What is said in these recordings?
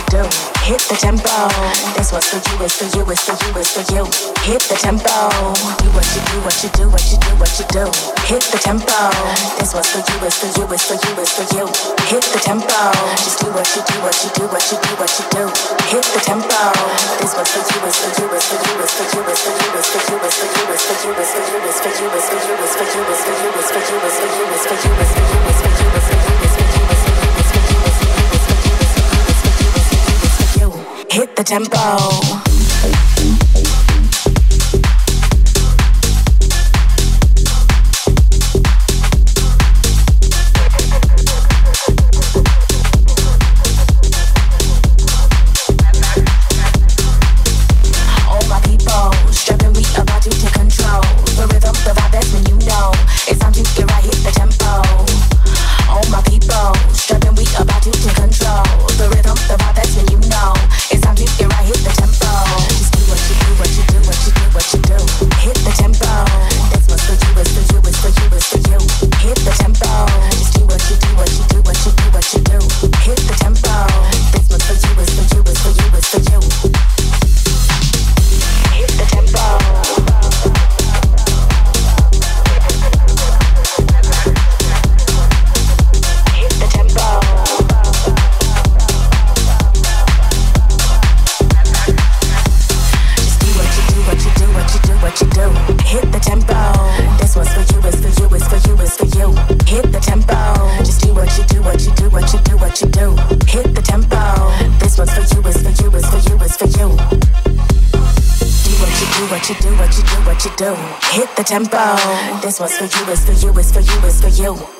you do. Hit the tempo. This was for you, it's for you, it's for you, it's for you. Hit the tempo. Do what you do, what you do, what you do, what you do. Hit the tempo. This was for you, it's for you, it's for you, it's for you. Hit the tempo. Just do what you do, what you do, what you do, what you do. Hit the tempo. This was for you, it's for you, it's for you, it's for you, it's for you, it's for you, it's for you, it's for you, it's for you, it's for you, it's for you, it's for you, it's for you, it's for you, it's for you, it's for you, it's for you, it's for you, it's for you, it's for you. hit the tempo. you do, what you do, what you do. Hit the tempo. This was for you, it's for you, it's for you, it's for you.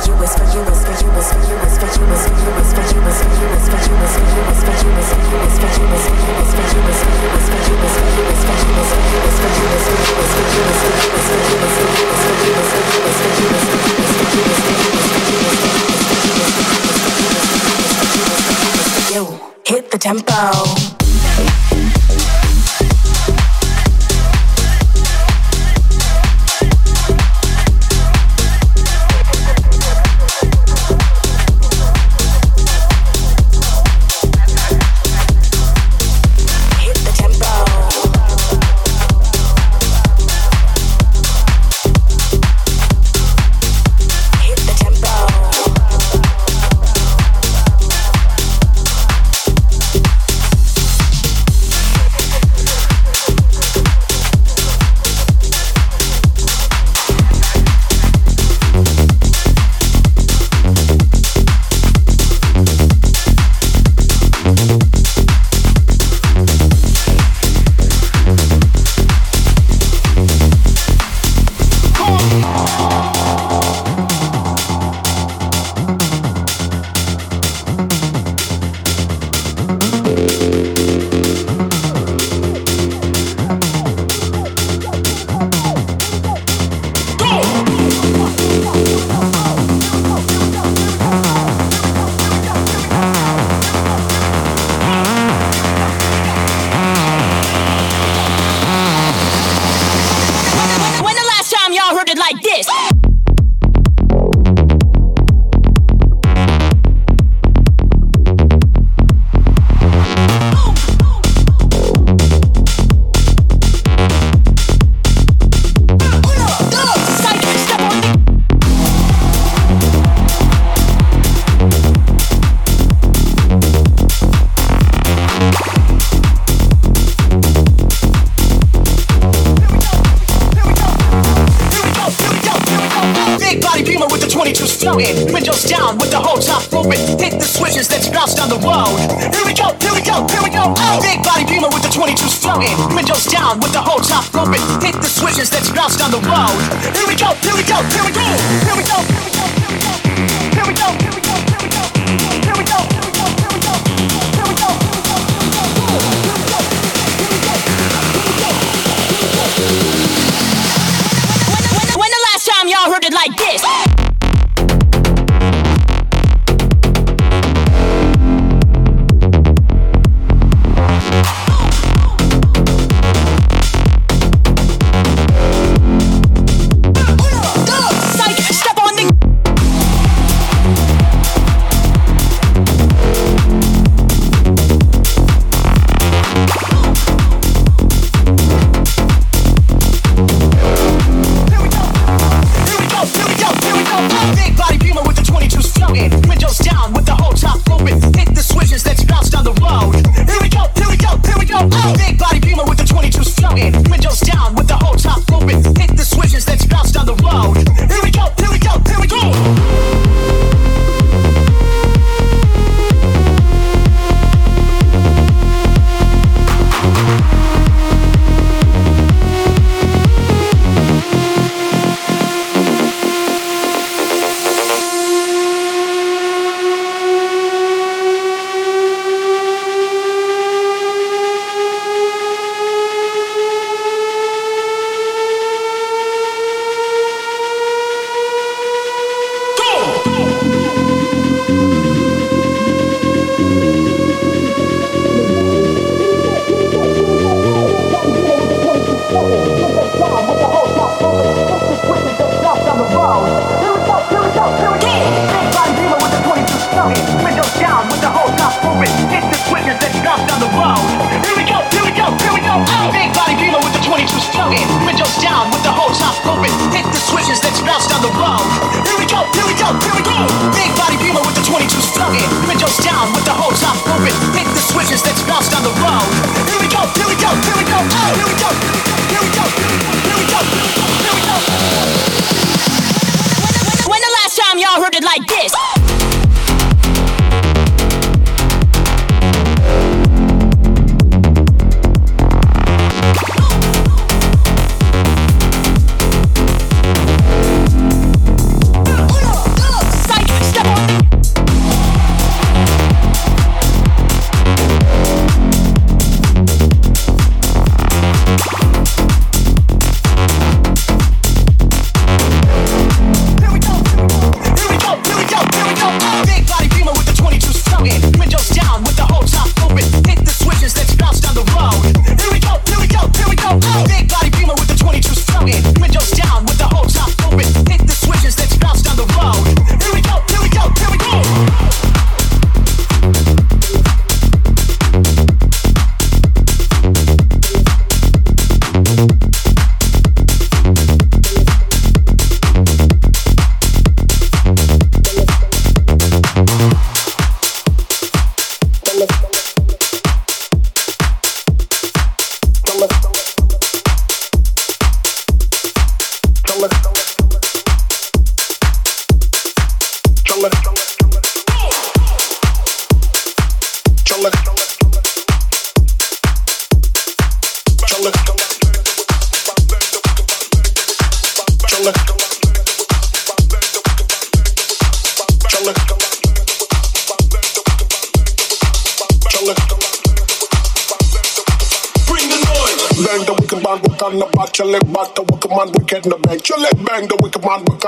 Yo, hit the tempo.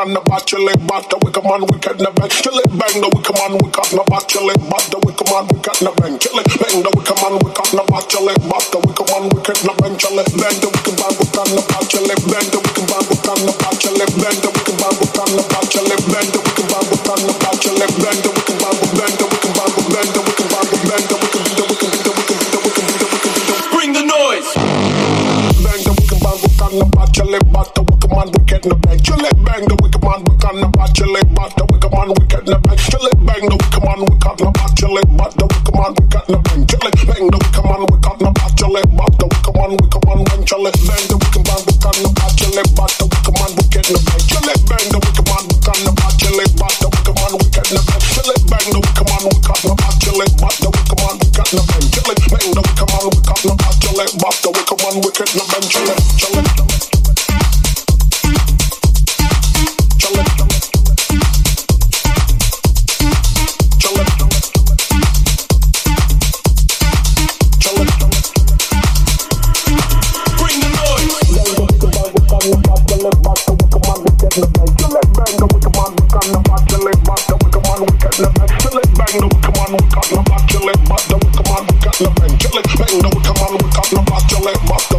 man, the bat, you live back, the wicked man, wicked in the bang. Kill it, bang, the wicked man, wicked in the bat, you live back, the wicked man, wicked in the bang. Kill it, bang, the wicked man, wicked in the bat, you live back, the wicked man, wicked in the bang. Kill it, bang, the wicked man, wicked in the bat, you live bang, the wicked man, wicked in the bat, you live bang, the wicked man, wicked in the bat, you live bang, the wicked man, wicked in the bat, you live bang, the wicked man, bang, the wicked man, bang, the wicked man, bang, the wicked, the wicked, the wicked, the wicked, the wicked, bring the noise. Bang, the wicked man, wicked in the bat, you live back, the man, we get the bang. Chill it, bang the wicked man, we can about your leg, but the wicked man, we get the bang. Chill it, bang the wicked man, we can about your leg, but the wicked man, we get the bang. Chill it, bang the wicked man, we can about your leg, but the wicked man, we can bang. Chill it, bang the wicked man, we can about your leg, but the wicked man, we get the bang. Chill it, bang the wicked man, we can about your leg, but the wicked man, we get the bang. Chill it, bang the wicked man, we can about your leg, but the wicked man, we get the bang. Chill it, bang the wicked man, we can about your leg, but the wicked man, we get the bang. Chill it, chill it. left bang jelly, bang no, come on, we got no boss, jelly.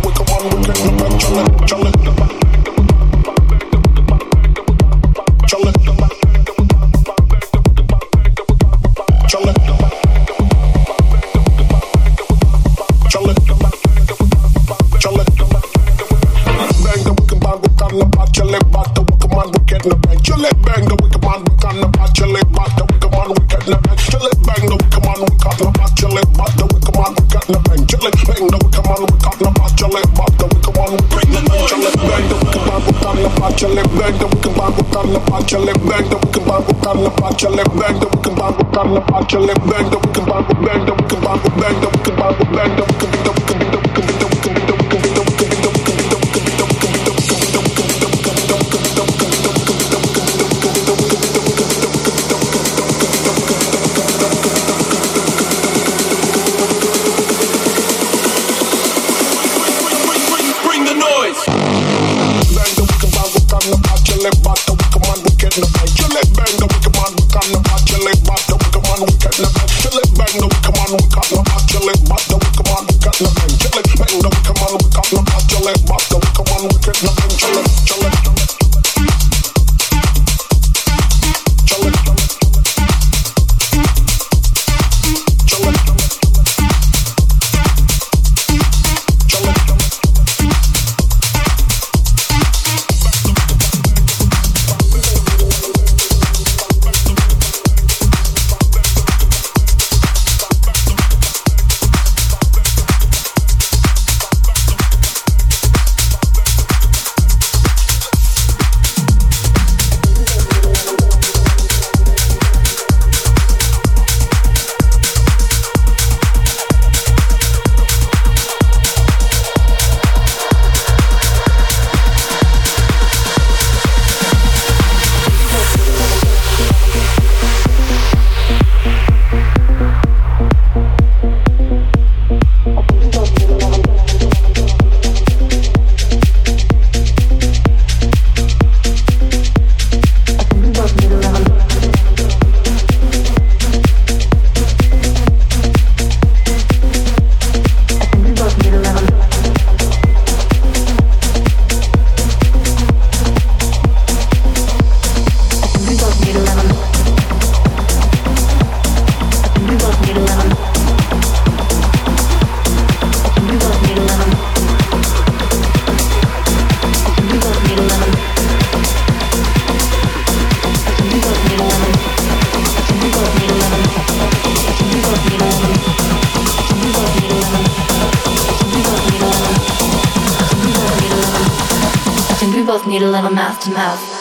punch a bang that we can bang can the punch bang that we can bang can the bang we can bang bang we can bang bang we can bang bang both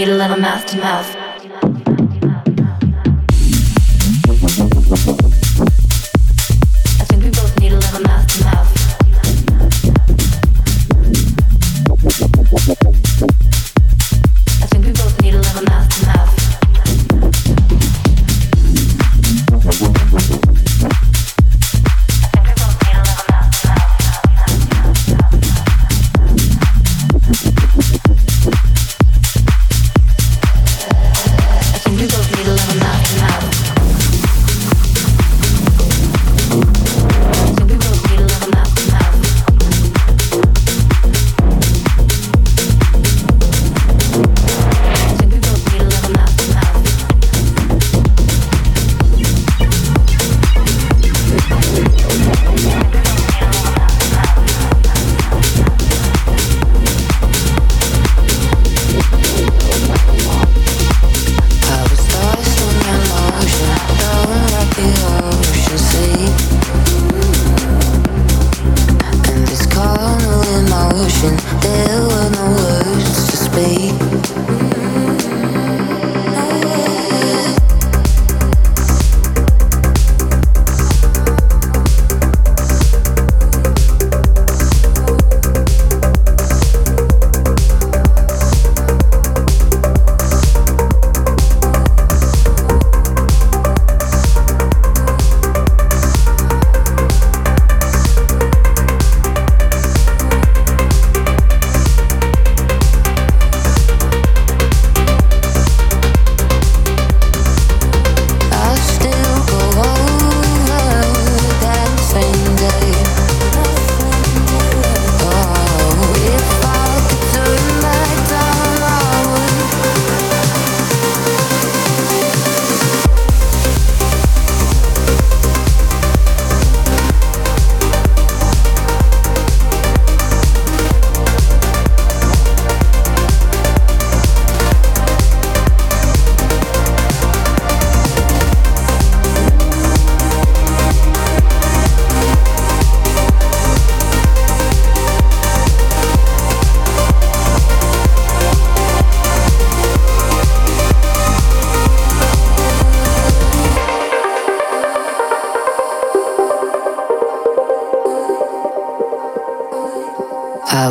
need a little mouth to mouth.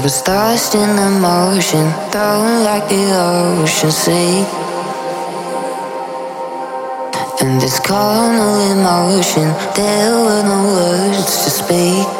Was lost in the motion, thrown like the ocean sea. And this carnal emotion, there were no words to speak.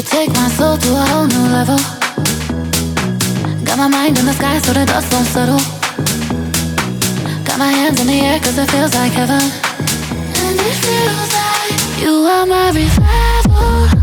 You take my soul to a whole new level. Got my mind in the sky so the dust won't settle. Got my hands in the air cause it feels like heaven. And it feels like you are my revival.